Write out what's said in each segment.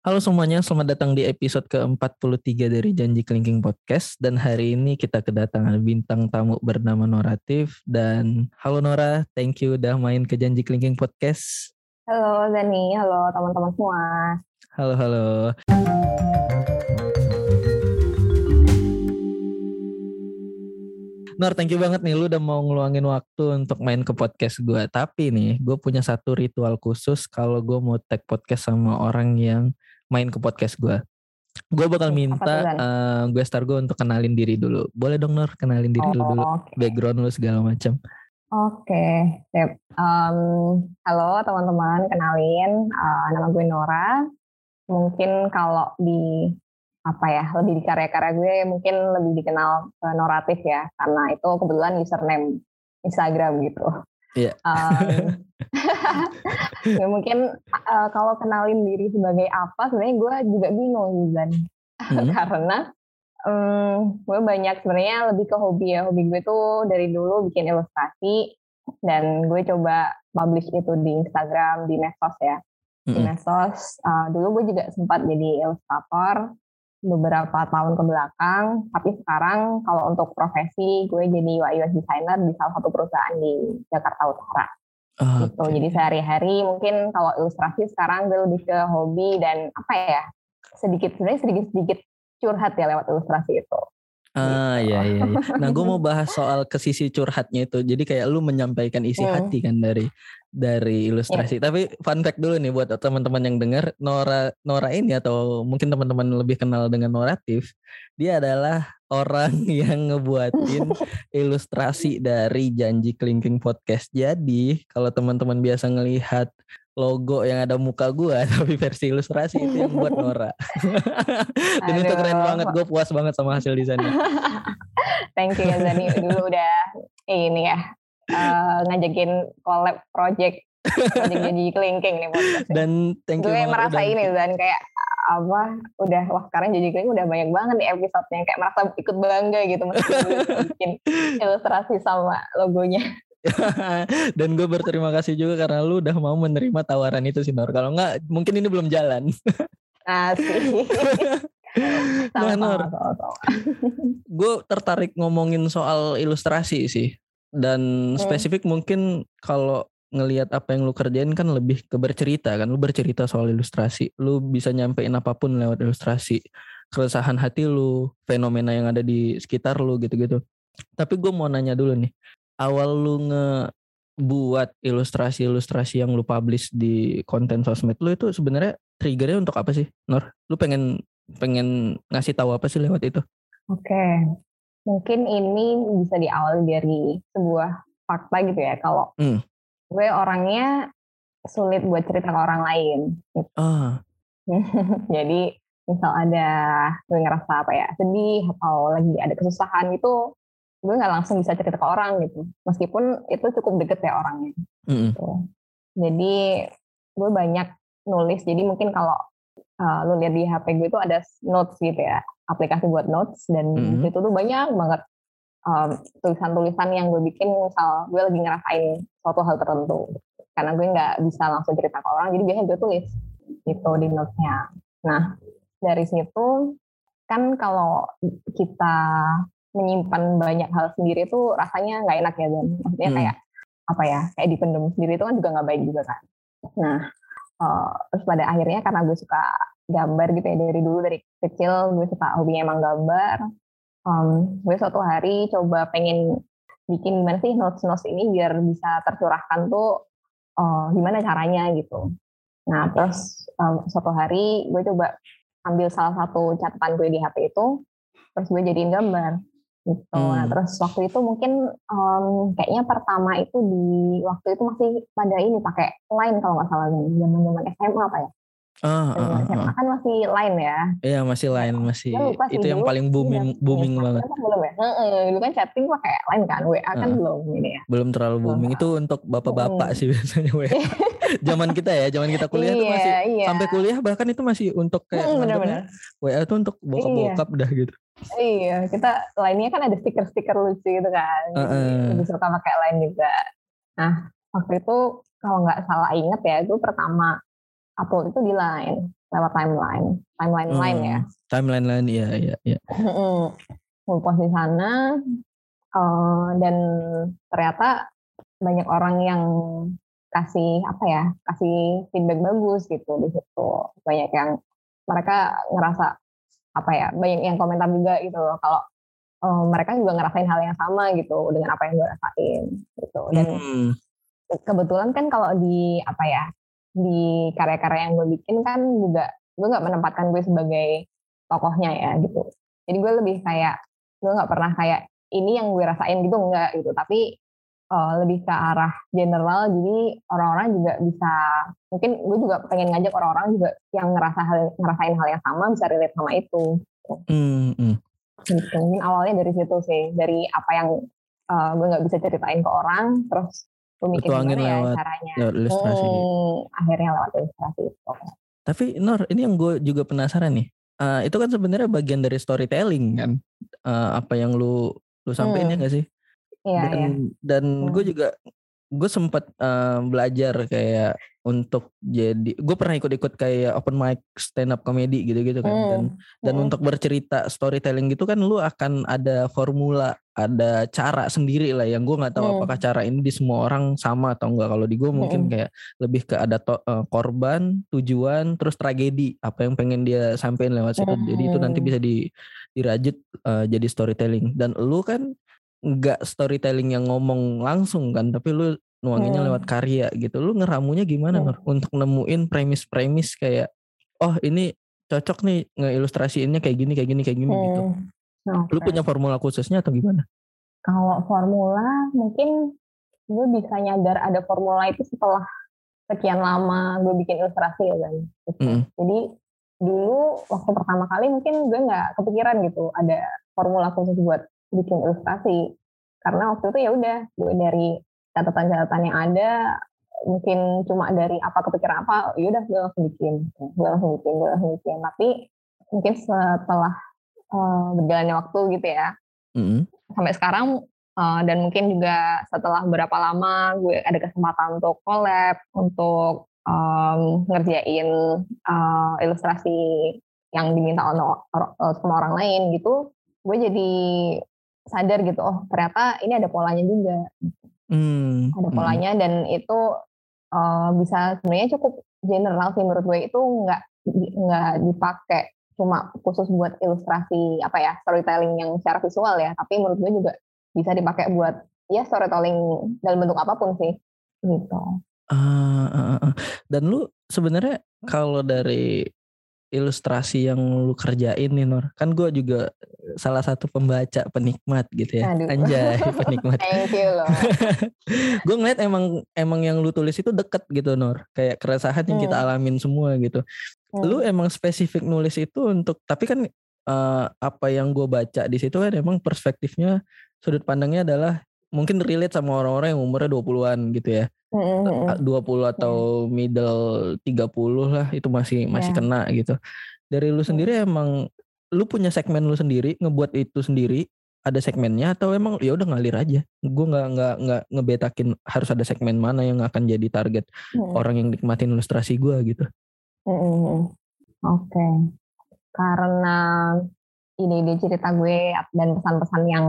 Halo semuanya, selamat datang di episode ke-43 dari Janji Kelingking Podcast. Dan hari ini kita kedatangan bintang tamu bernama Noratif Dan halo Nora, thank you udah main ke Janji Kelingking Podcast. Halo Zani, halo teman-teman semua. Halo, halo. Nor, thank you banget nih. Lu udah mau ngeluangin waktu untuk main ke podcast gue. Tapi nih, gue punya satu ritual khusus kalau gue mau tag podcast sama orang yang main ke podcast gue. Gue bakal minta uh, gue star gue untuk kenalin diri dulu. Boleh dong Nor, kenalin diri oh, lu dulu. Okay. Background lu segala macam. Oke, okay. um, halo teman-teman, kenalin uh, nama gue Nora. Mungkin kalau di apa ya lebih di karya-karya gue mungkin lebih dikenal uh, Noratif ya karena itu kebetulan username Instagram gitu. Iya. Um, ya mungkin uh, kalau kenalin diri sebagai apa sebenarnya gue juga bingung dan hmm. karena um, gue banyak sebenarnya lebih ke hobi ya. Hobi gue tuh dari dulu bikin ilustrasi dan gue coba publish itu di Instagram di medsos ya. Di medsos uh, dulu gue juga sempat jadi ilustrator beberapa tahun ke belakang, tapi sekarang kalau untuk profesi gue jadi UI UX designer di salah satu perusahaan di Jakarta Utara. Oh, gitu. Okay. Jadi sehari-hari mungkin kalau ilustrasi sekarang gue lebih ke hobi dan apa ya sedikit sebenarnya sedikit-sedikit curhat ya lewat ilustrasi itu. Ah gitu. iya iya. Nah gue mau bahas soal ke sisi curhatnya itu. Jadi kayak lu menyampaikan isi hmm. hati kan dari dari ilustrasi. Yeah. Tapi fun fact dulu nih buat teman-teman yang dengar Nora Nora ini atau mungkin teman-teman lebih kenal dengan Noratif. Dia adalah orang yang ngebuatin ilustrasi dari Janji Kelingking Podcast. Jadi kalau teman-teman biasa ngelihat logo yang ada muka gue tapi versi ilustrasi itu yang buat Nora. Dan Aduh. itu keren banget gue puas banget sama hasil desainnya. Thank you ya Zani. Dulu udah ini ya uh, ngajakin collab project project jadi kelingking nih podcast dan thank you gue merasa udah... ini dan kayak apa udah wah sekarang jadi kelingking udah banyak banget nih episodenya. Kayak merasa ikut bangga gitu meskipun bikin ilustrasi sama logonya Dan gue berterima kasih juga karena lu udah mau menerima tawaran itu sih Nor. Kalau enggak mungkin ini belum jalan. Nah Nor, gue tertarik ngomongin soal ilustrasi sih. Dan hmm. spesifik mungkin kalau ngelihat apa yang lu kerjain kan lebih ke bercerita kan. Lu bercerita soal ilustrasi. Lu bisa nyampein apa pun lewat ilustrasi. Keresahan hati lu, fenomena yang ada di sekitar lu gitu-gitu. Tapi gue mau nanya dulu nih awal lu ngebuat ilustrasi-ilustrasi yang lu publish di konten sosmed lu itu sebenarnya triggernya untuk apa sih, Nur? Lu pengen pengen ngasih tahu apa sih lewat itu? Oke, okay. mungkin ini bisa diawali dari sebuah fakta gitu ya. Kalau hmm. gue orangnya sulit buat cerita ke orang lain. Gitu. Ah. Jadi misal ada gue ngerasa apa ya sedih atau lagi ada kesusahan itu gue nggak langsung bisa cerita ke orang gitu. Meskipun itu cukup deket ya orangnya. Mm gitu. jadi gue banyak nulis. Jadi mungkin kalau uh, lu lihat di HP gue itu ada notes gitu ya. Aplikasi buat notes. Dan mm-hmm. itu tuh banyak banget um, tulisan-tulisan yang gue bikin misal gue lagi ngerasain suatu hal tertentu. Karena gue nggak bisa langsung cerita ke orang. Jadi biasanya gue tulis gitu di notesnya. Nah dari situ kan kalau kita menyimpan banyak hal sendiri itu rasanya nggak enak ya Zan. Maksudnya hmm. kayak apa ya kayak dipendam sendiri itu kan juga nggak baik juga kan. Nah uh, terus pada akhirnya karena gue suka gambar gitu ya dari dulu dari kecil gue suka hobinya emang gambar. Um, gue suatu hari coba pengen bikin gimana sih notes notes ini biar bisa tercurahkan tuh uh, gimana caranya gitu. Nah terus um, suatu hari gue coba ambil salah satu catatan gue di HP itu terus gue jadiin gambar gitu. Nah, hmm. Nah, terus waktu itu mungkin um, kayaknya pertama itu di waktu itu masih pada ini pakai line kalau nggak salah zaman-zaman SMA apa ya? Oh, uh, SMA uh, kan masih line ya? Iya masih line masih lupa itu yang paling booming iya, booming iya, banget. Belum ya? Heeh, dulu kan chatting pakai line kan, WA uh, kan belum ini ya. Belum terlalu booming itu untuk bapak-bapak hmm. sih biasanya WA. zaman kita ya, zaman kita kuliah iya, tuh masih iya. sampai kuliah bahkan itu masih untuk kayak hmm, bener -bener. WA tuh untuk bokap-bokap iya. dah gitu. Iya, kita lainnya kan ada stiker-stiker lucu gitu kan. Uh -uh. Lebih suka pakai lain juga. Nah, waktu itu kalau nggak salah inget ya, itu pertama upload itu di line. lewat timeline timeline hmm, lain ya timeline lain iya iya iya post di sana uh, dan ternyata banyak orang yang kasih apa ya kasih feedback bagus gitu di situ banyak yang mereka ngerasa apa ya banyak yang komentar juga gitu loh kalau uh, mereka juga ngerasain hal yang sama gitu dengan apa yang gue rasain gitu. Dan hmm. kebetulan kan kalau di apa ya di karya-karya yang gue bikin kan juga gue nggak menempatkan gue sebagai tokohnya ya gitu. Jadi gue lebih kayak gue nggak pernah kayak ini yang gue rasain gitu enggak gitu. Tapi uh, lebih ke arah general jadi orang-orang juga bisa mungkin gue juga pengen ngajak orang-orang juga yang ngerasa hal ngerasain hal yang sama bisa relate sama itu. Mm, mm. mungkin awalnya dari situ sih dari apa yang uh, gue nggak bisa ceritain ke orang terus gue mikir gimana ya lewat, caranya. lewat ilustrasi. Hmm, akhirnya lewat ilustrasi itu. Tapi Nur ini yang gue juga penasaran nih. Uh, itu kan sebenarnya bagian dari storytelling kan? Uh, apa yang lu lu sampaikan hmm. ya gak sih Iya, dan iya. dan hmm. gue juga gue sempat uh, belajar kayak untuk jadi gue pernah ikut-ikut kayak open mic stand up comedy gitu-gitu kan hmm. dan dan hmm. untuk bercerita storytelling gitu kan lu akan ada formula ada cara sendiri lah yang gue nggak tahu hmm. apakah cara ini di semua orang sama atau enggak kalau di gue mungkin hmm. kayak lebih ke ada to, uh, korban tujuan terus tragedi apa yang pengen dia sampaikan lewat situ hmm. jadi itu nanti bisa di dirajut uh, jadi storytelling dan lu kan nggak storytelling yang ngomong langsung kan tapi lu nuanginnya hmm. lewat karya gitu lu ngeramunya gimana hmm. untuk nemuin premis-premis kayak oh ini cocok nih ngeilustrasiinnya kayak gini kayak gini kayak gini hmm. gitu okay. lu punya formula khususnya atau gimana kalau formula mungkin gue bisa nyadar ada formula itu setelah sekian lama gue bikin ilustrasi ya kan hmm. jadi dulu waktu pertama kali mungkin gue nggak kepikiran gitu ada formula khusus buat bikin ilustrasi. Karena waktu itu ya udah gue dari catatan-catatan yang ada mungkin cuma dari apa kepikiran apa ya udah gue langsung bikin. Gue langsung bikin gue langsung bikin. Tapi mungkin setelah uh, berjalannya waktu gitu ya mm-hmm. sampai sekarang uh, dan mungkin juga setelah berapa lama gue ada kesempatan untuk collab untuk um, ngerjain uh, ilustrasi yang diminta oleh sama orang lain gitu gue jadi sadar gitu oh ternyata ini ada polanya juga hmm. ada hmm. polanya hmm. dan itu uh, bisa sebenarnya cukup general sih menurut gue itu nggak nggak dipakai cuma khusus buat ilustrasi apa ya storytelling yang secara visual ya tapi menurut gue juga bisa dipakai buat ya storytelling dalam bentuk apa pun sih gitu. Uh, uh, uh. Dan lu sebenarnya kalau dari ilustrasi yang lu kerjain nih Nur kan gue juga salah satu pembaca penikmat gitu ya Aduh. anjay penikmat thank you loh gue ngeliat emang emang yang lu tulis itu deket gitu Nur kayak keresahan yang hmm. kita alamin semua gitu hmm. lu emang spesifik nulis itu untuk tapi kan uh, apa yang gue baca di situ kan emang perspektifnya sudut pandangnya adalah mungkin relate sama orang-orang yang umurnya 20-an gitu ya. Mm-hmm. 20 atau middle 30 lah itu masih masih yeah. kena gitu. Dari lu sendiri emang lu punya segmen lu sendiri, ngebuat itu sendiri, ada segmennya atau emang ya udah ngalir aja. Gue nggak nggak nggak ngebetakin harus ada segmen mana yang akan jadi target mm-hmm. orang yang nikmatin ilustrasi gue gitu. Mm-hmm. Oke. Okay. Karena ide-ide cerita gue dan pesan-pesan yang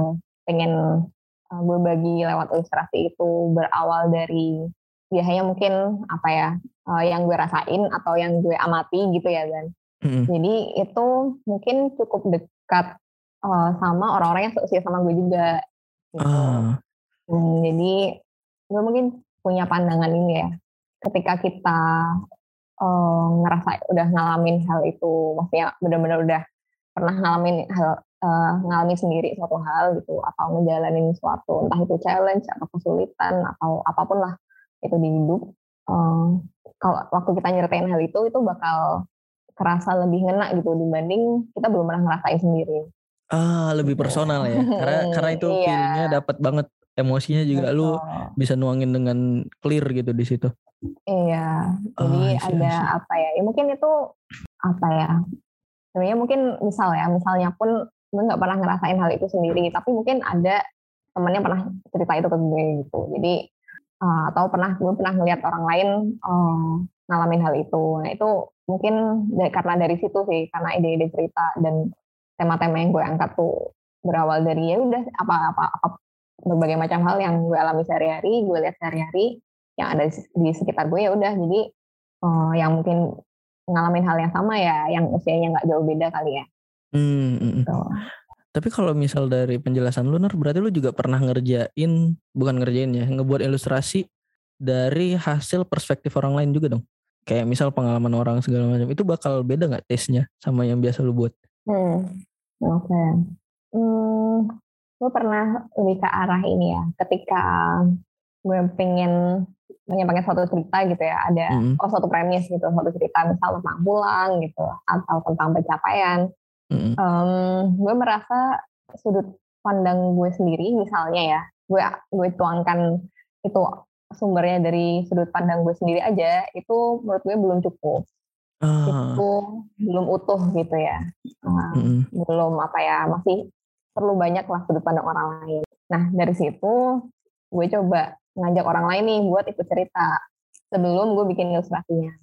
pengen uh, gue bagi lewat ilustrasi itu berawal dari biasanya mungkin apa ya uh, yang gue rasain atau yang gue amati gitu ya kan. Hmm. Jadi itu mungkin cukup dekat uh, sama orang-orang yang seusia sama gue juga. Gitu. Uh. Hmm, jadi gue mungkin punya pandangan ini ya. Ketika kita uh, ngerasa udah ngalamin hal itu, maksudnya benar-benar udah pernah ngalamin hal uh, ngalamin sendiri suatu hal gitu atau ngejalanin suatu entah itu challenge atau kesulitan atau apa pun lah itu di hidup uh, kalau waktu kita nyeritain hal itu itu bakal kerasa lebih ngena gitu dibanding kita belum pernah ngerasain sendiri ah lebih gitu. personal ya karena karena itu iya. feelingnya dapat banget emosinya juga Betul. lu bisa nuangin dengan clear gitu di situ iya jadi oh, ada apa ya ya mungkin itu apa ya sebenarnya mungkin misal ya misalnya pun gue nggak pernah ngerasain hal itu sendiri. Tapi mungkin ada temennya pernah cerita itu ke gue gitu. Jadi uh, atau pernah gue pernah ngeliat orang lain uh, ngalamin hal itu. Nah itu mungkin karena dari situ sih karena ide-ide cerita dan tema-tema yang gue angkat tuh berawal dari ya udah apa-apa apa berbagai macam hal yang gue alami sehari-hari gue lihat sehari-hari yang ada di sekitar gue ya udah. Jadi uh, yang mungkin ngalamin hal yang sama ya yang usianya nggak jauh beda kali ya hmm, hmm. Gitu. Tapi kalau misal dari penjelasan lu Nur, berarti lu juga pernah ngerjain, bukan ngerjain ya, ngebuat ilustrasi dari hasil perspektif orang lain juga dong? Kayak misal pengalaman orang segala macam, itu bakal beda nggak tesnya sama yang biasa lu buat? Hmm, oke. Okay. Hmm, gue pernah lebih ke arah ini ya, ketika gue pengen menyampaikan suatu cerita gitu ya, ada mm. oh suatu premis gitu, suatu cerita misal tentang pulang gitu, atau tentang pencapaian. Mm. Um, gue merasa sudut pandang gue sendiri misalnya ya, gue gue tuangkan itu sumbernya dari sudut pandang gue sendiri aja, itu menurut gue belum cukup. Uh. Itu belum utuh gitu ya, uh, mm. belum apa ya, masih perlu banyak lah sudut pandang orang lain. Nah dari situ gue coba ngajak orang lain nih buat ikut cerita sebelum gue bikin ilustrasinya.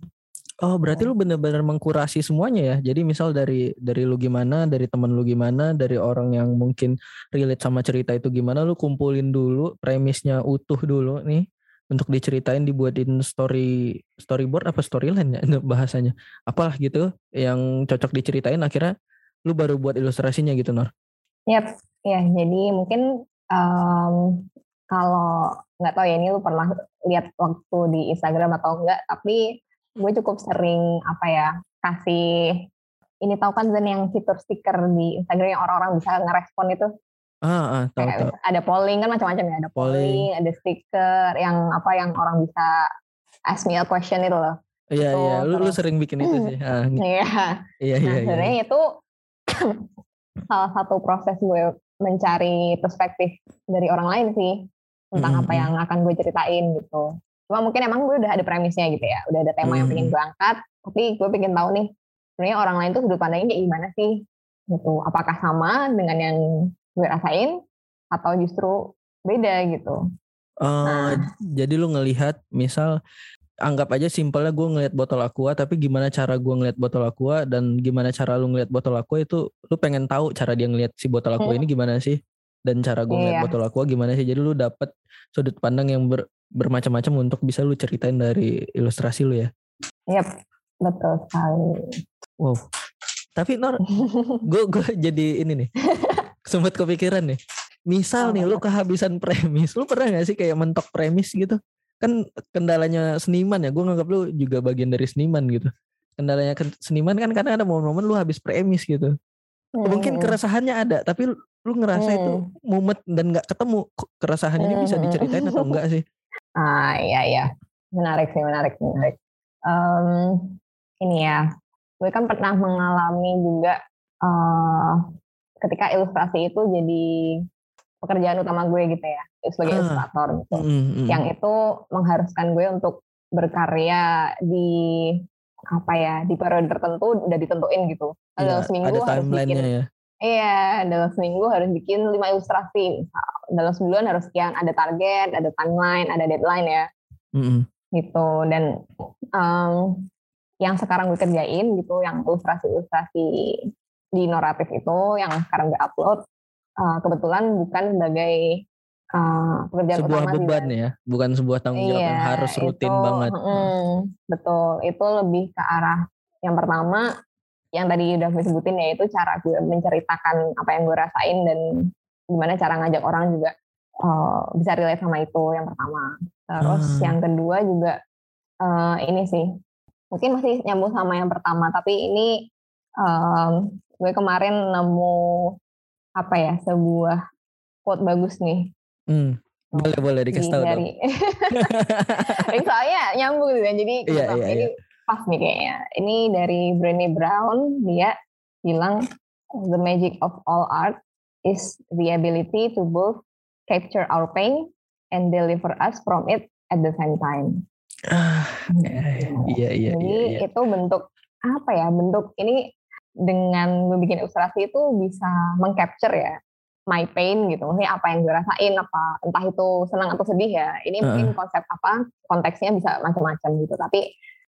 Oh, berarti lu bener-bener mengkurasi semuanya ya. Jadi misal dari dari lu gimana, dari temen lu gimana, dari orang yang mungkin relate sama cerita itu gimana, lu kumpulin dulu premisnya utuh dulu nih untuk diceritain dibuatin story storyboard apa storyline ya bahasanya. Apalah gitu yang cocok diceritain akhirnya lu baru buat ilustrasinya gitu, Nor. Yap, ya. Jadi mungkin um, kalau nggak tahu ya ini lu pernah lihat waktu di Instagram atau enggak tapi gue cukup sering apa ya kasih ini tahu kan Zen yang fitur stiker di Instagram yang orang-orang bisa ngerespon itu ah, ah tahu, tahu. ada polling kan macam-macam ya ada polling. polling ada stiker yang apa yang orang bisa ask me a question itu loh iya iya lu, lu sering bikin itu sih ah, iya iya iya nah, sebenarnya iya. itu salah satu proses gue mencari perspektif dari orang lain sih tentang mm -hmm. apa yang akan gue ceritain gitu. Cuma mungkin emang gue udah ada premisnya gitu ya, udah ada tema mm -hmm. yang pengen gue angkat, tapi gue pengen tahu nih sebenarnya orang lain tuh sudut pandangnya kayak gimana sih gitu. Apakah sama dengan yang gue rasain atau justru beda gitu. Uh, nah. Jadi lu ngelihat misal anggap aja simpelnya gue ngeliat botol aqua tapi gimana cara gue ngeliat botol aqua dan gimana cara lu ngeliat botol aqua itu lu pengen tahu cara dia ngeliat si botol aqua hmm. ini gimana sih dan cara gue ngeliat iya. botol aqua gimana sih jadi lu dapet sudut pandang yang ber, bermacam-macam untuk bisa lu ceritain dari ilustrasi lu ya Yap, betul sekali. Wow. Tapi Nor, gue gue jadi ini nih, sempat kepikiran nih. Misal nih lu kehabisan premis, lu pernah gak sih kayak mentok premis gitu? Kan kendalanya seniman ya, gue nganggap lu juga bagian dari seniman gitu. Kendalanya seniman kan kadang ada momen-momen lu habis premis gitu. Hmm. Mungkin keresahannya ada, tapi lu ngerasa hmm. itu mumet dan nggak ketemu keresahan ini bisa diceritain atau enggak sih? Ah iya iya menarik sih menarik menarik. Um, ini ya, gue kan pernah mengalami juga uh, ketika ilustrasi itu jadi pekerjaan utama gue gitu ya sebagai ah. ilustrator gitu. Mm, mm. Yang itu mengharuskan gue untuk berkarya di apa ya di periode tertentu udah ditentuin gitu. Dalam ya, seminggu ada harus bikin ya. Iya, dalam seminggu harus bikin lima ilustrasi. Dalam sebulan harus sekian. Ada target, ada timeline, ada deadline ya. Mm-hmm. Gitu. Dan um, yang sekarang gue kerjain gitu, yang ilustrasi-ilustrasi di Noratif itu, yang sekarang gue upload, uh, kebetulan bukan sebagai uh, pekerjaan sebuah utama beban juga. ya, bukan sebuah tanggung jawab iya, yang harus rutin itu, banget. Mm, betul, itu lebih ke arah yang pertama yang tadi udah gue sebutin ya itu cara gue menceritakan apa yang gue rasain dan gimana cara ngajak orang juga uh, bisa relate sama itu yang pertama. Terus hmm. yang kedua juga uh, ini sih mungkin masih nyambung sama yang pertama tapi ini um, gue kemarin nemu apa ya sebuah quote bagus nih. Hmm. Boleh boleh dikasih tahu dari, soalnya nyambung gitu kan jadi iya, ini iya pas nih kayaknya. Ini dari Brené Brown, dia bilang the magic of all art is the ability to both capture our pain and deliver us from it at the same time. Ah, iya iya. Jadi iya, iya. itu bentuk apa ya? Bentuk ini dengan membuat ilustrasi itu bisa mengcapture ya my pain gitu. Maksudnya apa yang gue rasain apa entah itu senang atau sedih ya. Ini mungkin konsep apa konteksnya bisa macam-macam gitu. Tapi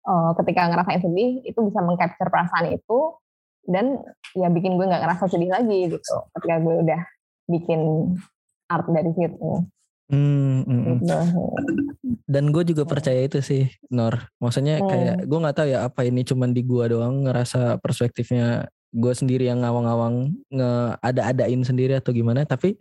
uh, ketika ngerasain sedih itu bisa mengcapture perasaan itu dan ya bikin gue nggak ngerasa sedih lagi gitu ketika gue udah bikin art dari situ. Hmm, mm, gitu. Dan gue juga percaya itu sih, Nor. Maksudnya hmm. kayak gue nggak tahu ya apa ini cuman di gue doang ngerasa perspektifnya gue sendiri yang ngawang-ngawang nge ada-adain sendiri atau gimana. Tapi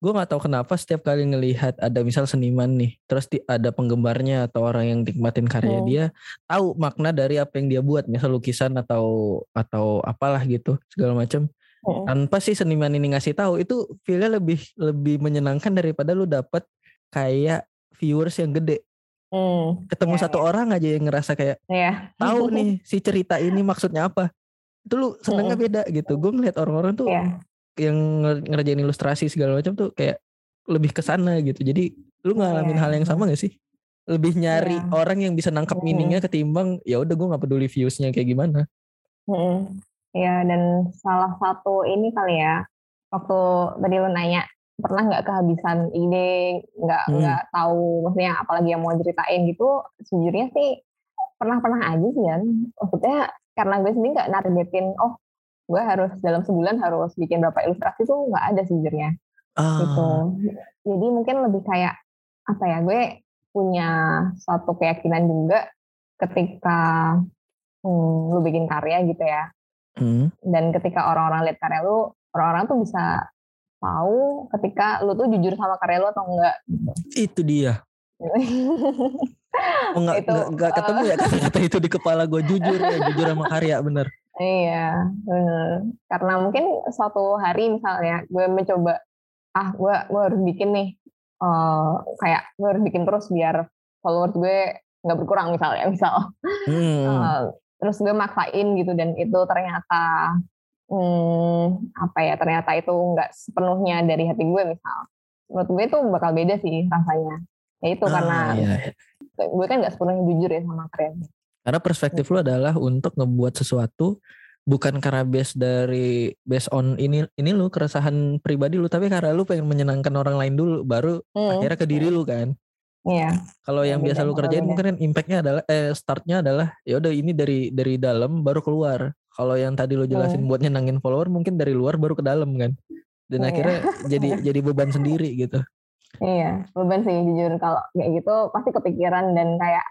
gue nggak tahu kenapa setiap kali ngelihat ada misal seniman nih terus di, ada penggemarnya atau orang yang nikmatin karya hmm. dia tahu makna dari apa yang dia buat misal lukisan atau atau apalah gitu segala macam hmm. tanpa sih seniman ini ngasih tahu itu feelnya lebih lebih menyenangkan daripada lu dapet kayak viewers yang gede hmm. ketemu yeah, satu yeah. orang aja yang ngerasa kayak yeah. tahu nih si cerita ini maksudnya apa itu lu senengnya hmm. beda gitu gue ngeliat orang-orang tuh yeah yang ngerjain ilustrasi segala macam tuh kayak lebih ke sana gitu. Jadi lu ngalamin yeah. hal yang sama gak sih? Lebih nyari yeah. orang yang bisa nangkap mm. meaningnya ketimbang ya udah gue nggak peduli viewsnya kayak gimana. Mm. Ya dan salah satu ini kali ya waktu tadi lu nanya pernah nggak kehabisan ide nggak hmm. nggak tahu maksudnya apalagi yang mau ceritain gitu sejujurnya sih pernah pernah aja sih kan maksudnya karena gue sendiri nggak nargetin oh gue harus dalam sebulan harus bikin berapa ilustrasi tuh nggak ada sejujurnya. Uh. gitu jadi mungkin lebih kayak apa ya gue punya satu keyakinan juga ketika hmm, lu bikin karya gitu ya. Hmm. dan ketika orang-orang lihat karya lu orang-orang tuh bisa tahu ketika lu tuh jujur sama karya lu atau enggak itu dia. Oh, enggak, itu, enggak, enggak ketemu ya kata-kata itu di kepala gue jujur ya jujur sama karya bener Iya. Karena mungkin suatu hari misalnya gue mencoba, ah gue gue harus bikin nih, uh, kayak gue harus bikin terus biar followers gue nggak berkurang misalnya, misal. Hmm. Uh, terus gue maksain gitu dan itu ternyata, hmm, apa ya? Ternyata itu nggak sepenuhnya dari hati gue misal. Menurut gue itu bakal beda sih rasanya. Ya itu ah, karena iya. iya. gue kan nggak sepenuhnya jujur ya sama kalian. Karena perspektif lu adalah untuk ngebuat sesuatu bukan karena base dari base on ini ini lu keresahan pribadi lu tapi karena lu pengen menyenangkan orang lain dulu baru hmm. akhirnya ke diri lu kan. Iya. Kalau yang biasa lu kerjain mungkin kan impactnya adalah eh startnya adalah ya udah ini dari dari dalam baru keluar. Kalau yang tadi lu jelasin hmm. buat nyenangin follower mungkin dari luar baru ke dalam kan. Dan iya. akhirnya jadi jadi beban sendiri gitu. Iya, beban sih jujur kalau kayak gitu pasti kepikiran dan kayak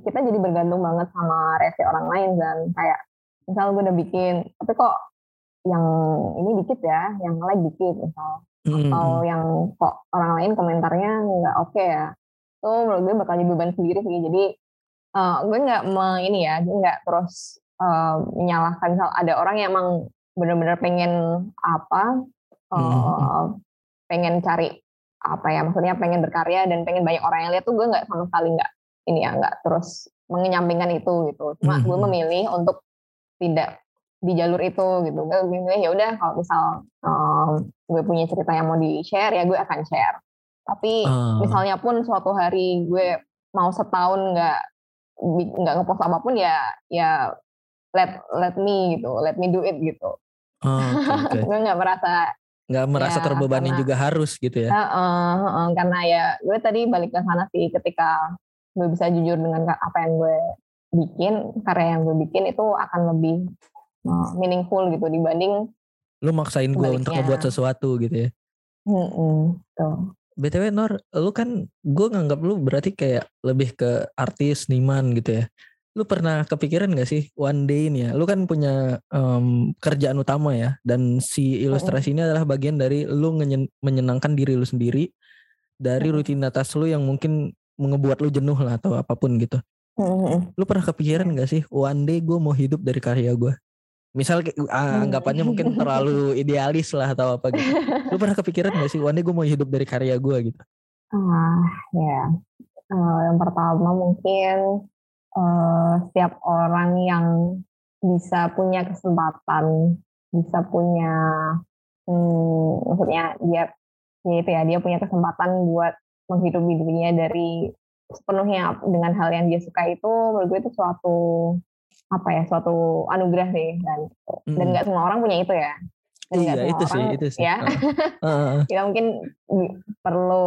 kita jadi bergantung banget sama reaksi orang lain dan kayak misal gue udah bikin tapi kok yang ini dikit ya yang like dikit misal hmm. atau yang kok orang lain komentarnya nggak oke okay ya itu menurut gue bakal jadi beban sendiri sih jadi uh, gue nggak ini ya gue nggak terus uh, menyalahkan misal ada orang yang emang benar-benar pengen apa uh, hmm. pengen cari apa ya maksudnya pengen berkarya dan pengen banyak orang yang lihat tuh gue nggak sama sekali nggak ini ya nggak terus mengenyampingkan itu gitu. Cuma gue memilih untuk tidak di jalur itu gitu. Gue memilih ya udah kalau misal um, gue punya cerita yang mau di share ya gue akan share. Tapi uh. misalnya pun suatu hari gue mau setahun nggak nggak ngepost apa pun ya ya let let me gitu let me do it gitu. Uh, okay, okay. gue nggak merasa nggak merasa ya, terbebani juga harus gitu ya? Uh, uh, uh, karena ya gue tadi balik ke sana sih ketika gue bisa jujur dengan apa yang gue bikin karya yang gue bikin itu akan lebih uh, meaningful gitu dibanding lu maksain gue untuk ngebuat sesuatu gitu ya? Mm tuh. btw Nor lu kan gue nganggap lu berarti kayak lebih ke artis seniman gitu ya. Lu pernah kepikiran gak sih one day ini ya? Lu kan punya um, kerjaan utama ya dan si ilustrasi ini adalah bagian dari lu menyenangkan diri lu sendiri dari rutinitas lu yang mungkin ngebuat lu jenuh lah atau apa pun gitu. Mm-hmm. Lu pernah kepikiran gak sih one day gue mau hidup dari karya gue? Misal uh, anggapannya mungkin terlalu idealis lah atau apa gitu. Lu pernah kepikiran gak sih one day gue mau hidup dari karya gue gitu? Ah ya, uh, yang pertama mungkin uh, setiap orang yang bisa punya kesempatan, bisa punya, hmm, maksudnya dia, ya itu ya dia punya kesempatan buat menghidupi dirinya dari sepenuhnya dengan hal yang dia suka itu menurut gue itu suatu apa ya suatu anugerah sih dan hmm. dan nggak semua orang punya itu ya dan iya itu orang, sih itu sih ya uh. kita mungkin perlu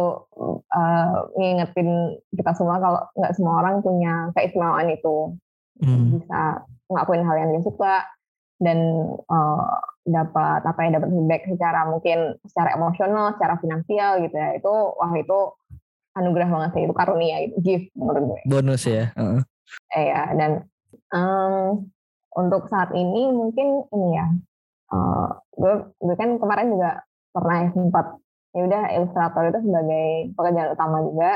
uh, ngingetin kita semua kalau nggak semua orang punya keistimewaan itu hmm. bisa ngelakuin hal yang dia suka dan uh, dapat apa ya dapat feedback secara mungkin secara emosional, secara finansial gitu ya itu wah itu anugerah banget sih itu karunia itu gift menurut gue. Bonus ya. Uh. Eh ya dan um, untuk saat ini mungkin ini ya uh, gue gue kan kemarin juga pernah ya sempat ya udah ilustrator itu sebagai pekerjaan utama juga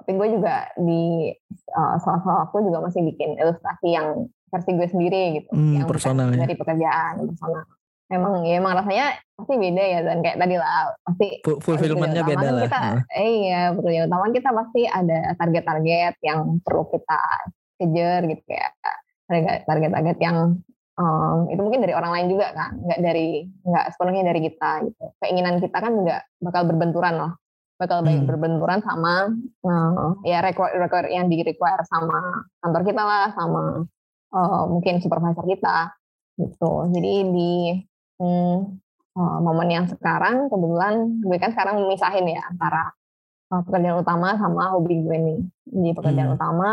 tapi gue juga di uh, salah-salah waktu juga masih bikin ilustrasi yang versi gue sendiri gitu hmm, yang personal ya. dari pekerjaan personal emang ya emang rasanya pasti beda ya dan. Kayak tadi lah pasti fulfillmentnya beda lah. kita, eh, iya pekerjaan utama kita pasti ada target-target yang perlu kita kejar gitu ya target-target yang um, itu mungkin dari orang lain juga kan nggak dari nggak sepenuhnya dari kita gitu. Keinginan kita kan nggak bakal berbenturan loh. Bakal hmm. berbenturan sama uh, ya require, require yang di require sama kantor kita lah sama uh, mungkin supervisor kita gitu. Jadi di hmm, momen yang sekarang kebetulan gue kan sekarang memisahin ya antara uh, pekerjaan utama sama hobi gue nih di pekerjaan hmm. utama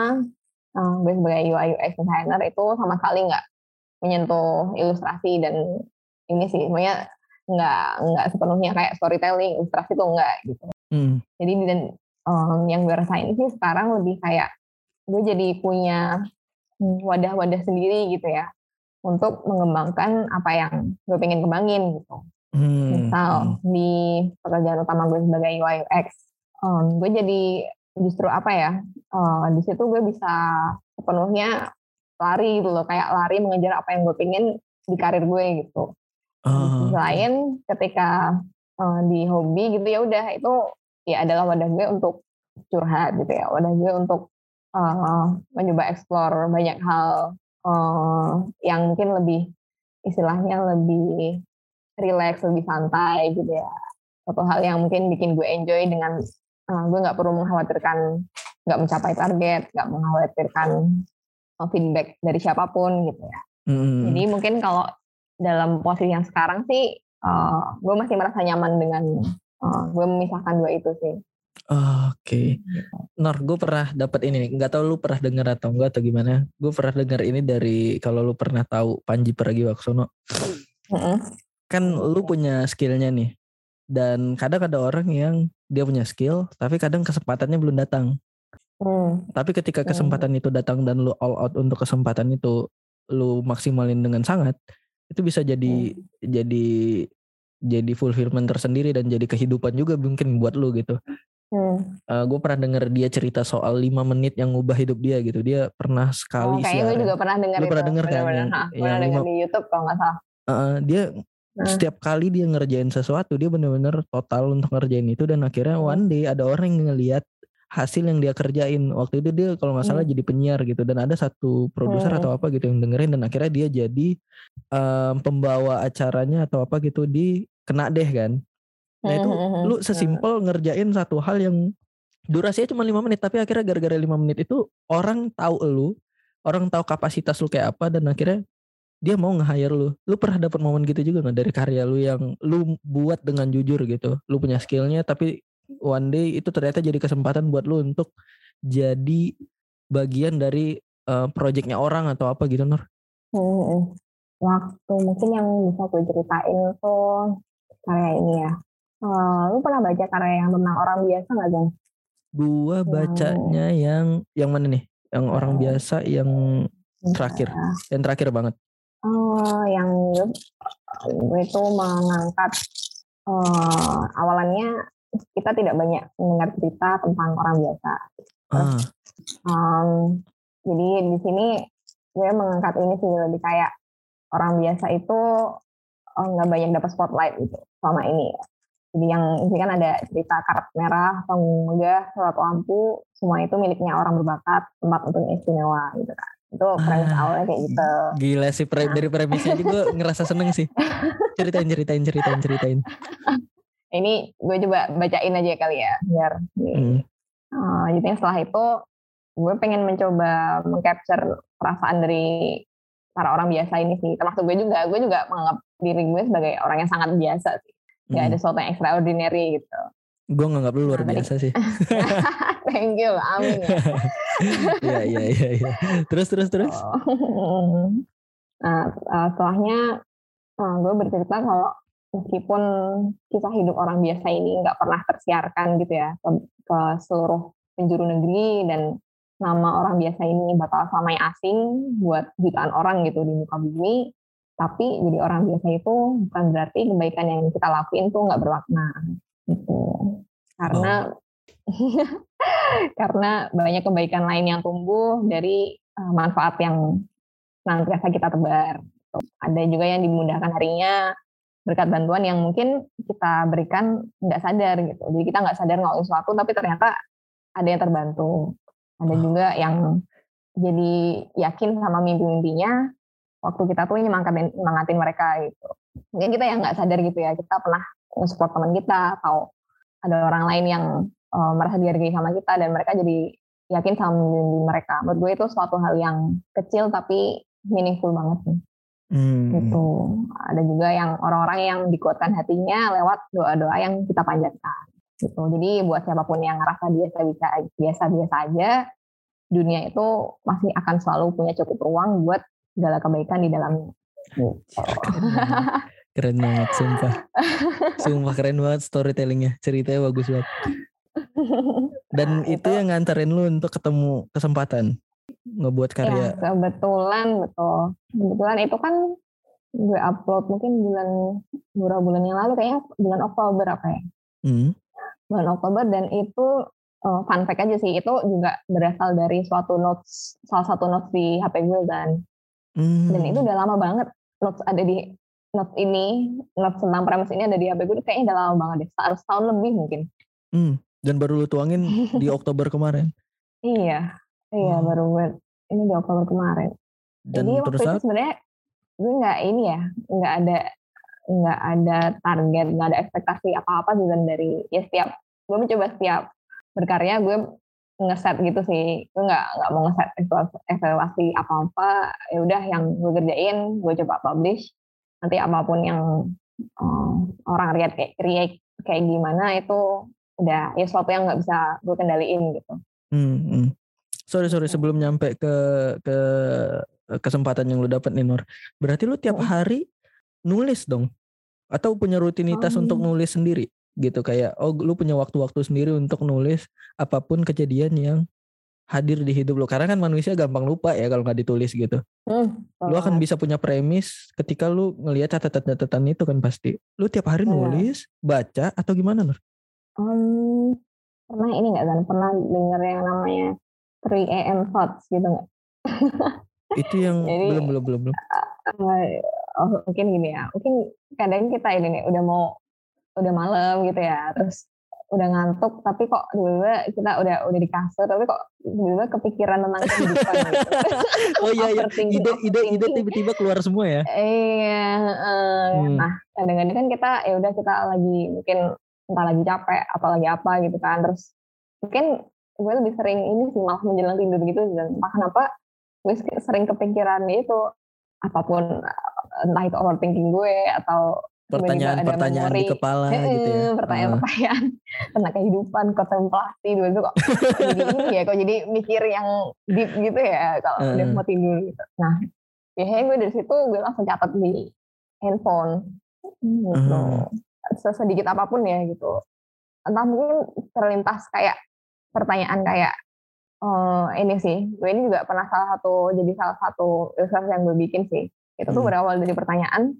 uh, gue sebagai UI UX designer itu sama sekali nggak menyentuh ilustrasi dan ini sih semuanya nggak nggak sepenuhnya kayak storytelling ilustrasi tuh enggak gitu Hmm. Jadi dan um, yang gue rasain sih sekarang lebih kayak gue jadi punya hmm, wadah-wadah sendiri gitu ya untuk mengembangkan apa yang gue pengen kembangin gitu. Hmm. Misal hmm. di pekerjaan utama gue sebagai UI UX, um, gue jadi justru apa ya uh, di situ gue bisa sepenuhnya lari gitu loh kayak lari mengejar apa yang gue pengen di karir gue gitu. Uh. Selain ketika uh, di hobi gitu ya udah itu ya adalah wadah gue untuk curhat gitu ya wadah gue untuk uh, mencoba explore banyak hal uh, yang mungkin lebih istilahnya lebih relax lebih santai gitu ya satu hal yang mungkin bikin gue enjoy dengan uh, gue nggak perlu mengkhawatirkan nggak mencapai target nggak mengkhawatirkan feedback dari siapa pun gitu ya hmm. jadi mungkin kalau dalam posisi yang sekarang sih uh, gue masih merasa nyaman dengan uh, gue memisahkan dua itu sih. Oke, okay. Gitu. Nor, gue pernah dapat ini, nggak tahu lu pernah dengar atau enggak atau gimana? Gue pernah dengar ini dari kalau lu pernah tahu Panji Pragiwaksono. Mm-hmm. Kan lu punya skillnya nih, dan kadang ada orang yang dia punya skill, tapi kadang kesempatannya belum datang. Mm. Tapi ketika mm. kesempatan mm. itu datang dan lu all out untuk kesempatan itu, lu maksimalin dengan sangat, itu bisa jadi hmm. jadi jadi fulfillment tersendiri dan jadi kehidupan juga mungkin buat lu gitu. Hmm. Uh, eh, gue pernah denger dia cerita soal lima menit yang ngubah hidup dia gitu. Dia pernah sekali oh, kayaknya gue juga pernah denger itu. pernah denger kan? Bener -bener. Yang, pernah denger di YouTube kalau nggak salah. Uh, dia hmm. setiap kali dia ngerjain sesuatu dia bener-bener total untuk ngerjain itu dan akhirnya hmm. one day ada orang yang ngelihat hasil yang dia kerjain waktu itu dia kalau nggak salah hmm. jadi penyiar gitu dan ada satu produser hmm. atau apa gitu yang dengerin dan akhirnya dia jadi um, pembawa acaranya atau apa gitu di kena deh kan nah itu hmm. hmm, hmm. lu sesimpel ngerjain satu hal yang durasinya cuma lima menit tapi akhirnya gara-gara lima menit itu orang tahu lu orang tahu kapasitas lu kayak apa dan akhirnya dia mau nge-hire lu. Lu pernah dapat momen gitu juga nggak dari karya lu yang lu buat dengan jujur gitu. Lu punya skillnya tapi one day itu ternyata jadi kesempatan buat lu untuk jadi bagian dari uh, projectnya orang atau apa gitu Nur? Hmm, waktu mungkin yang bisa gue ceritain tuh karya ini ya. Uh, lu pernah baca karya yang tentang orang biasa nggak Jan? Gua bacanya yang yang mana nih? Yang orang biasa yang terakhir, yang terakhir banget. Oh, yang itu mengangkat uh, awalannya kita tidak banyak mendengar cerita tentang orang biasa. Terus, uh. um, jadi di sini gue mengangkat ini sih lebih kayak orang biasa itu oh, nggak oh, banyak dapat spotlight gitu selama ini. Yang ini kan ada cerita karet merah, panggung megah, surat lampu, semua itu miliknya orang berbakat, tempat untuk istimewa gitu kan. Itu premis ah, awalnya kayak gitu. Gila sih, pre, dari premisnya juga ngerasa seneng sih. Ceritain, ceritain, ceritain, ceritain. ini gue coba bacain aja kali ya biar hmm. uh, jadi setelah itu gue pengen mencoba mengcapture perasaan dari para orang biasa ini sih termasuk gue juga gue juga menganggap diri gue sebagai orang yang sangat biasa sih nggak hmm. ada sesuatu yang extraordinary gitu gue nganggap lu luar nah, biasa sih thank you amin ya Iya iya iya iya. Terus terus terus. Oh. Nah, uh, setelahnya uh, gue bercerita kalau meskipun kisah hidup orang biasa ini nggak pernah tersiarkan gitu ya ke, ke seluruh penjuru negeri dan nama orang biasa ini bakal selamanya asing buat jutaan orang gitu di muka bumi tapi jadi orang biasa itu bukan berarti kebaikan yang kita lakuin tuh nggak bermakna gitu. Karena oh. karena banyak kebaikan lain yang tumbuh dari uh, manfaat yang nantiasa kita tebar ada juga yang dimudahkan harinya berkat bantuan yang mungkin kita berikan nggak sadar gitu. Jadi kita nggak sadar ngelakuin sesuatu tapi ternyata ada yang terbantu. Ada juga yang jadi yakin sama mimpi-mimpinya waktu kita tuh nyemangatin, nyemangatin mereka gitu. Mungkin kita yang nggak sadar gitu ya, kita pernah support teman kita atau ada orang lain yang uh, merasa dihargai sama kita dan mereka jadi yakin sama mimpi mereka. Menurut gue itu suatu hal yang kecil tapi meaningful banget nih. Hmm. Gitu. Ada juga yang orang-orang yang dikuatkan hatinya lewat doa-doa yang kita panjatkan. Gitu. Jadi buat siapa pun yang ngerasa biasa bisa biasa-biasa aja, dunia itu masih akan selalu punya cukup ruang buat segala kebaikan di dalamnya. Gitu. Keren banget, sumpah. Sumpah keren banget storytellingnya. Ceritanya bagus banget. Dan itu yang nganterin lu untuk ketemu kesempatan ngebuat karya. Ya, kebetulan betul. Kebetulan itu kan gue upload mungkin bulan beberapa bulan yang lalu kayaknya bulan Oktober apa ya. Hmm. Bulan Oktober dan itu uh, fun fact aja sih itu juga berasal dari suatu notes salah satu notes di HP gue dan Hmm. Dan itu udah lama banget notes ada di notes ini, notes tentang premis ini ada di HP gue kayaknya udah lama banget deh, harus tahun lebih mungkin. Hmm. Dan baru lu tuangin di Oktober kemarin. Iya, iya hmm. baru ini di Oktober kemarin. Dan Jadi waktu itu sebenarnya gue nggak ini ya, nggak ada nggak ada target, nggak ada ekspektasi apa-apa juga dari ya setiap gue mencoba setiap berkarya gue ngeset gitu sih. Gue nggak nggak mau ngeset evaluasi apa apa ya udah yang gue kerjain gue coba publish. Nanti apa pun yang um, orang lihat kayak create kayak gimana itu udah ya sesuatu yang nggak bisa gue kendaliin gitu. Hmm, hmm. sorry sorry sebelum nyampe ke ke kesempatan yang lu dapat nih Nur. Berarti lu tiap hari nulis dong? Atau punya rutinitas oh. untuk nulis sendiri gitu kayak oh lu punya waktu-waktu sendiri untuk nulis apa pun kejadian yang hadir di hidup lu karena kan manusia gampang lupa ya kalau nggak ditulis gitu hmm, lu akan bisa punya premis ketika lu ngelihat catatan-catatan itu kan pasti lu tiap hari iya. nulis baca atau gimana Nur? Um, pernah ini nggak kan pernah denger yang namanya 3 am thoughts gitu nggak? itu yang Jadi, belum belum belum belum. Uh, oh, mungkin gini ya, mungkin kadang kita ini nih udah mau udah malam gitu ya terus udah ngantuk tapi kok tiba-tiba kita udah udah di kasur tapi kok tiba-tiba kepikiran tentang kehidupan gitu. oh iya iya ide ide ide tiba-tiba keluar semua ya iya uh, hmm. nah kadang-kadang kan kita ya udah kita lagi mungkin entah lagi capek apalagi apa gitu kan terus mungkin gue lebih sering ini sih malah menjelang tidur gitu dan entah kenapa gue sering kepikiran itu apa pun entah itu overthinking gue atau pertanyaan-pertanyaan di kepala e, gitu ya. Pertanyaan-pertanyaan tentang kehidupan, kontemplasi dulu itu kok jadi ini ya, kok jadi mikir yang deep gitu ya kalau uh. udah mau tidur gitu. Nah, biasanya gue dari situ gue langsung catat di handphone gitu. Uh. Sesedikit apa pun ya gitu. Entah mungkin terlintas kayak pertanyaan kayak uh, ini sih, gue ini juga pernah salah satu jadi salah satu ilustrasi yang gue bikin sih. Itu tuh hmm. berawal dari pertanyaan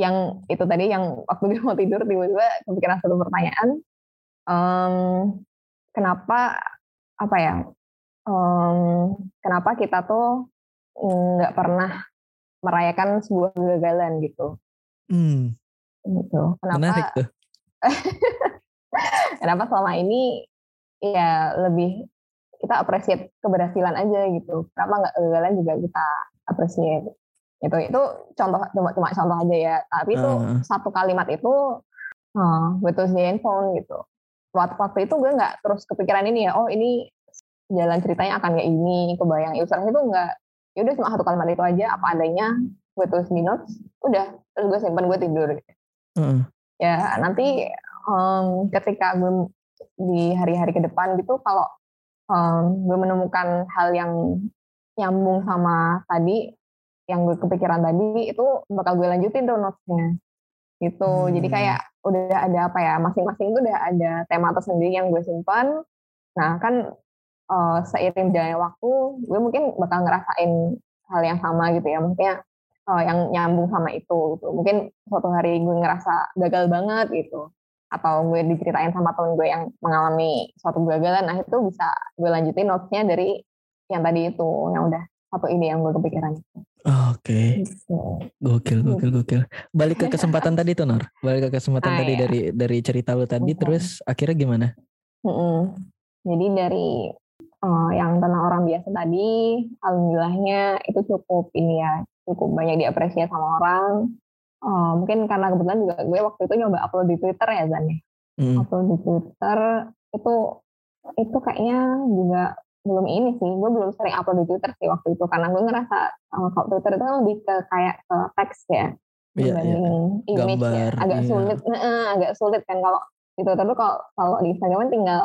yang itu tadi yang waktu dia mau tidur tiba-tiba kepikiran satu pertanyaan um, kenapa apa ya um, kenapa kita tuh nggak pernah merayakan sebuah kegagalan? Gitu. Hmm. gitu. Kenapa tuh. kenapa selama ini ya lebih kita apresiat keberhasilan aja gitu. Kenapa nggak kegagalan juga kita apresiat itu itu contoh cuma cuma contoh aja ya tapi itu uh. satu kalimat itu uh, betul di handphone gitu waktu waktu itu gue nggak terus kepikiran ini ya oh ini jalan ceritanya akan kayak ini kebayang ilustrasi itu nggak ya udah cuma satu kalimat itu aja apa adanya gue tulis di notes udah terus gue simpan gue tidur gitu. uh. ya nanti um, ketika gue di hari-hari ke depan gitu kalau um, gue menemukan hal yang nyambung sama tadi yang gue kepikiran tadi itu bakal gue lanjutin tuh notesnya. Gitu. Hmm. jadi kayak udah ada apa ya masing-masing itu udah ada tema tersendiri yang gue simpan. Nah kan uh, seiring jalannya waktu gue mungkin bakal ngerasain hal yang sama gitu ya. Maksudnya uh, yang nyambung sama itu gitu. Mungkin suatu hari gue ngerasa gagal banget gitu. Atau gue diceritain sama temen gue yang mengalami suatu kegagalan nah itu bisa gue lanjutin notesnya dari yang tadi itu. Yang udah satu ini yang gue kepikiran Oke, okay. Gitu. gokil, gokil, gitu. gokil. Balik ke kesempatan tadi tuh Nor, balik ke kesempatan ah, tadi iya. dari dari cerita lu tadi, terus akhirnya gimana? Mm-mm. Jadi dari uh, yang tentang orang biasa tadi, alhamdulillahnya itu cukup ini ya, cukup banyak diapresiasi sama orang. Uh, mungkin karena kebetulan juga gue waktu itu nyoba upload di Twitter ya Zan ya. Mm. Upload di Twitter itu itu kayaknya juga belum ini sih gue belum sering upload di Twitter sih waktu itu karena gue ngerasa uh, kalau Twitter itu kan lebih ke kayak ke teks ya iya, iya. image ya. Gambar, ya agak iya. sulit nah, agak sulit kan kalau di Twitter tuh kalau kalau di Instagram kan tinggal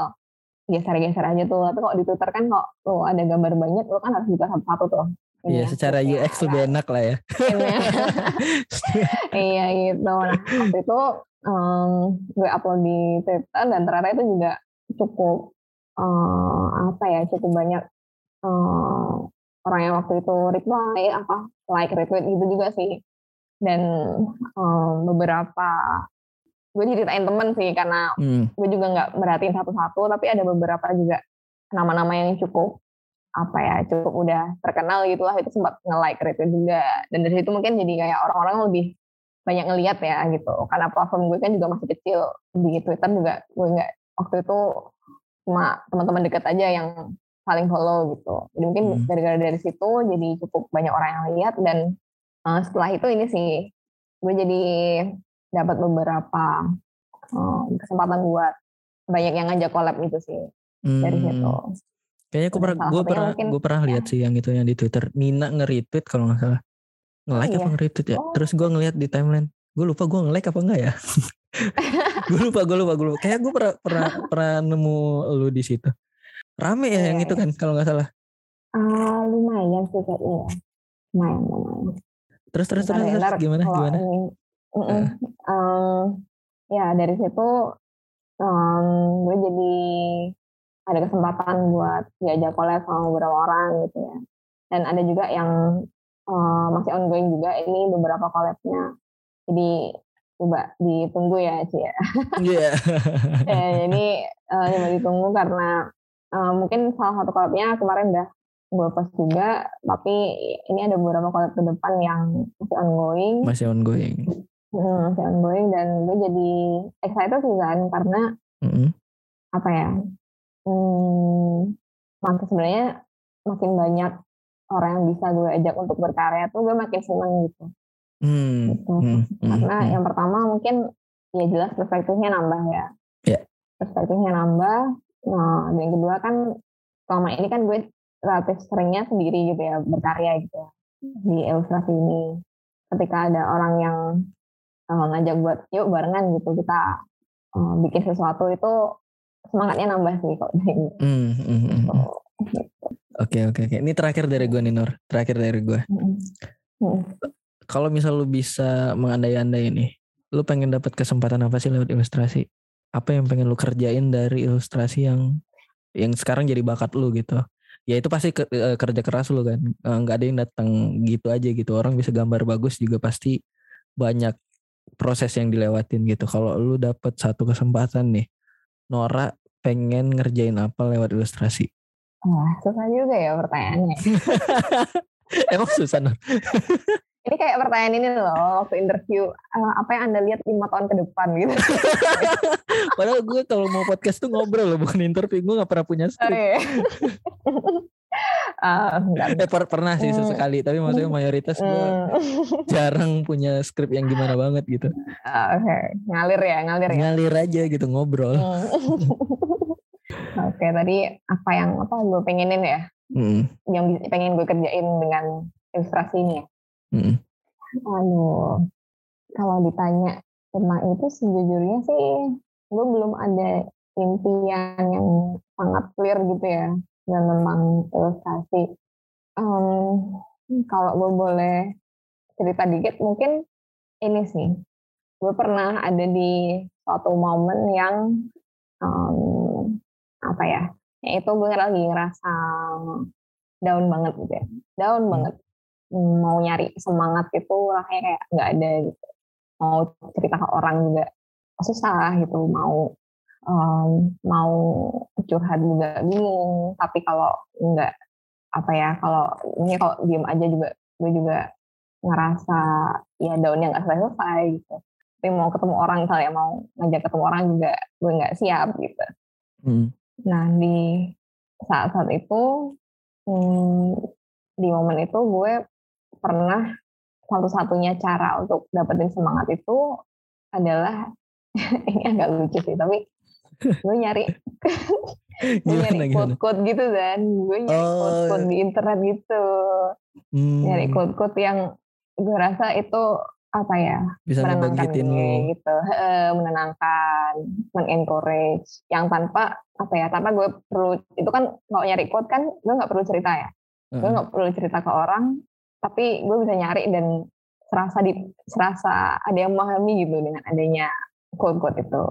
geser-geser aja tuh tapi kalau di Twitter kan kok tuh ada gambar banyak lo kan harus buka satu-satu tuh Iya, ya, secara UX lebih enak lah ya. iya gitu. Nah, waktu itu um, gue upload di Twitter dan ternyata itu juga cukup uh, apa ya cukup banyak uh, orang yang waktu itu reply apa like retweet gitu juga sih. Dan um, beberapa gue ceritain temen sih karena hmm. gue juga nggak merhatiin satu-satu tapi ada beberapa juga nama-nama yang cukup apa ya cukup udah terkenal gitulah itu sempat nge-like retweet juga. Dan dari situ mungkin jadi kayak orang-orang lebih banyak ngeliat ya gitu. Karena platform gue kan juga masih kecil di Twitter juga gue nggak waktu itu cuma teman-teman dekat aja yang saling follow gitu. Jadi mungkin hmm. gara-gara dari situ jadi cukup banyak orang yang lihat dan uh, setelah itu ini sih gue jadi dapat beberapa uh, kesempatan buat banyak yang ngajak collab gitu sih hmm. dari situ. Kayaknya gue pernah gue pernah gue pernah lihat ya. sih yang itu yang di Twitter Nina nge-retweet kalau nggak salah. Nge-like oh, apa iya. nge-retweet ya? Oh. Terus gue ngeliat di timeline. Gue lupa gue nge-like apa enggak ya. gue lupa, gue lupa, gue lupa. Kayak gue pernah pernah pernah nemu lu di situ. Rame ya yang itu iya. kan kalau nggak salah. Uh, lumayan sih kayaknya ya. Lumayan, lumayan. Terus terus terus, terus gimana gimana? Ini, uh. um, ya dari situ um, gue jadi ada kesempatan buat diajak collab sama beberapa orang gitu ya. Dan ada juga yang uh, masih ongoing juga ini beberapa collabnya. Jadi coba ditunggu ya Ci ya. Iya. Yeah. ini uh, coba ditunggu karena uh, mungkin salah satu collabnya kemarin udah gue post juga, tapi ini ada beberapa collab ke depan yang masih ongoing. Masih ongoing. Hmm, masih ongoing dan gue jadi excited sih kan karena mm -hmm. apa ya? Hmm, maka sebenarnya makin banyak orang yang bisa gue ajak untuk berkarya tuh gue makin seneng gitu. Hmm. Gitu. Hmm. Karena hmm. yang pertama mungkin ya jelas perspektifnya nambah ya. Yeah. Perspektifnya nambah. Nah, dan yang kedua kan selama ini kan gue relatif seringnya sendiri gitu ya berkarya gitu ya, di ilustrasi ini. Ketika ada orang yang uh, ngajak buat yuk barengan gitu kita uh, bikin sesuatu itu semangatnya nambah sih kok. Hmm, hmm, hmm, gitu. Oke oke oke. Ini terakhir dari gue nih Nur. Terakhir dari gue. Hmm kalau misal lu bisa mengandai-andai ini, lu pengen dapat kesempatan apa sih lewat ilustrasi? Apa yang pengen lu kerjain dari ilustrasi yang yang sekarang jadi bakat lu gitu? Ya itu pasti ke, eh, kerja keras lu kan. Eh, nggak ada yang datang gitu aja gitu. Orang bisa gambar bagus juga pasti banyak proses yang dilewatin gitu. Kalau lu dapat satu kesempatan nih, Nora pengen ngerjain apa lewat ilustrasi? Wah, susah juga ya pertanyaannya. Emang susah, Nora? Ini kayak pertanyaan ini loh waktu interview uh, apa yang anda lihat lima tahun ke depan gitu. Padahal gue kalau mau podcast tuh ngobrol loh bukan interview gue nggak pernah punya skrip. uh, eh, per pernah sih hmm. sesekali tapi maksudnya mayoritas gue hmm. jarang punya skrip yang gimana banget gitu. Uh, Oke okay. ngalir ya ngalir ya. Ngalir aja gitu ngobrol. Hmm. Oke okay, tadi apa yang apa gue pengenin ya? Hmm. Yang pengen gue kerjain dengan ilustrasi ini ya? Hmm. Aduh, kalau ditanya tentang itu sejujurnya sih gue belum ada impian yang sangat clear gitu ya. dan tentang ilustrasi. Um, kalau gue boleh cerita dikit, mungkin ini sih, gue pernah ada di suatu momen yang um, apa ya, itu gue lagi ngerasa down banget gitu ya, down hmm. banget, mau nyari semangat itu rasanya kayak nggak ada gitu, mau cerita ke orang juga susah gitu, mau um, mau curhat juga bingung. Tapi kalau enggak apa ya kalau ini kalau diem aja juga gue juga ngerasa ya daunnya nggak selesai selesai gitu. Tapi mau ketemu orang misalnya mau ngajak ketemu orang juga gue nggak siap gitu. Hmm. nah di saat-saat itu hmm, di momen itu gue pernah satu-satunya cara untuk dapetin semangat itu adalah ini agak lucu sih tapi gue nyari gue nyari quote-quote gitu kan gue nyari oh. quote-quote di internet gitu. Hmm. nyari quote-quote yang gue rasa itu apa ya bisa menenangkan gue gitu. Menenangkan mengencourage yang tanpa apa ya tanpa gue perlu itu kan kalau nyari quote kan gue nggak perlu cerita ya. Gue nggak perlu cerita ke orang tapi gue bisa nyari dan serasa di serasa ada yang memahami gitu dengan adanya quote-quote itu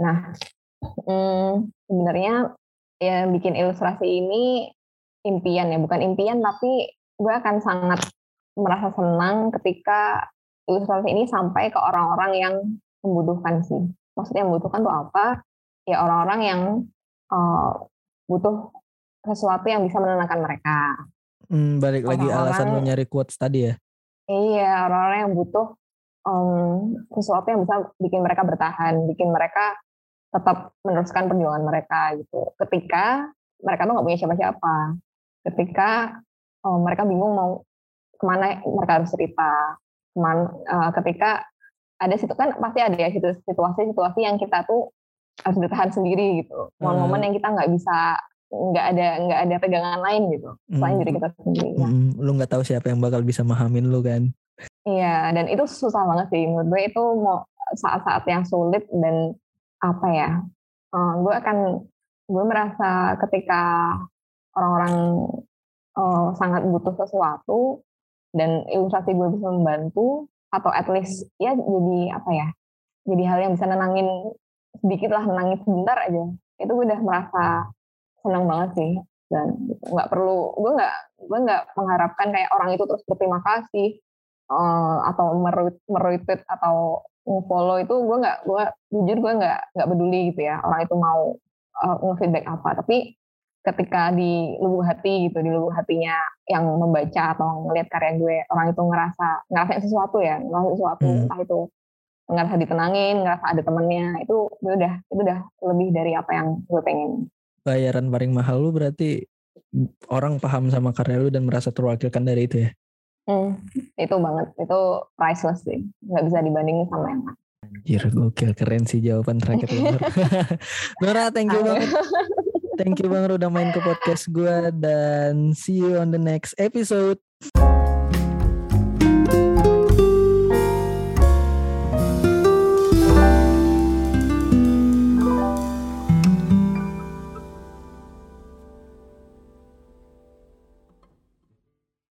nah Hmm, sebenarnya yang bikin ilustrasi ini impian ya, bukan impian tapi gue akan sangat merasa senang ketika ilustrasi ini sampai ke orang-orang yang membutuhkan sih. Maksudnya membutuhkan tuh apa? Ya orang-orang yang uh, butuh sesuatu yang bisa menenangkan mereka. Hmm, balik orang -orang, lagi alasan lo nyari quotes tadi ya? Iya, orang-orang yang butuh um, sesuatu yang bisa bikin mereka bertahan, bikin mereka tetap meneruskan perjuangan mereka gitu. Ketika mereka tuh nggak punya siapa-siapa, ketika oh, mereka bingung mau ke mana mereka harus cerita, ke mana, uh, ketika ada situ kan pasti ada ya situasi-situasi yang kita tuh harus bertahan sendiri gitu, momen-momen hmm. yang kita nggak bisa nggak ada nggak ada pegangan lain gitu selain hmm. diri kita sendiri. Ya. Hmm. Lu nggak tahu siapa yang bakal bisa memahamin lu kan? Iya, dan itu susah banget sih menurut gue itu mau saat-saat yang sulit dan apa ya uh, gue akan gue merasa ketika orang-orang uh, sangat butuh sesuatu dan ilustrasi gue bisa membantu atau at least ya jadi apa ya jadi hal yang bisa nenangin sedikit lah nenangin sebentar aja itu gue udah merasa senang banget sih dan nggak perlu gue nggak gue nggak mengharapkan kayak orang itu terus berterima kasih uh, atau meretweet atau follow itu gue nggak gue jujur gue nggak nggak peduli gitu ya orang itu mau uh, nge-feedback apa tapi ketika di lubuk hati gitu di lubuk hatinya yang membaca atau ngelihat karya gue orang itu ngerasa ngerasain sesuatu ya ngerasa sesuatu hmm. entah itu ngerasa ditenangin ngerasa ada temennya itu udah itu udah lebih dari apa yang gue pengen bayaran paling mahal lu berarti orang paham sama karya lu dan merasa terwakilkan dari itu ya Hmm, itu banget, itu priceless sih, nggak bisa dibandingin sama yang lain. Anjir, gokil keren sih jawaban terakhir Nora. Nora, thank you banget. Thank you banget udah main ke podcast gue dan see you on the next episode.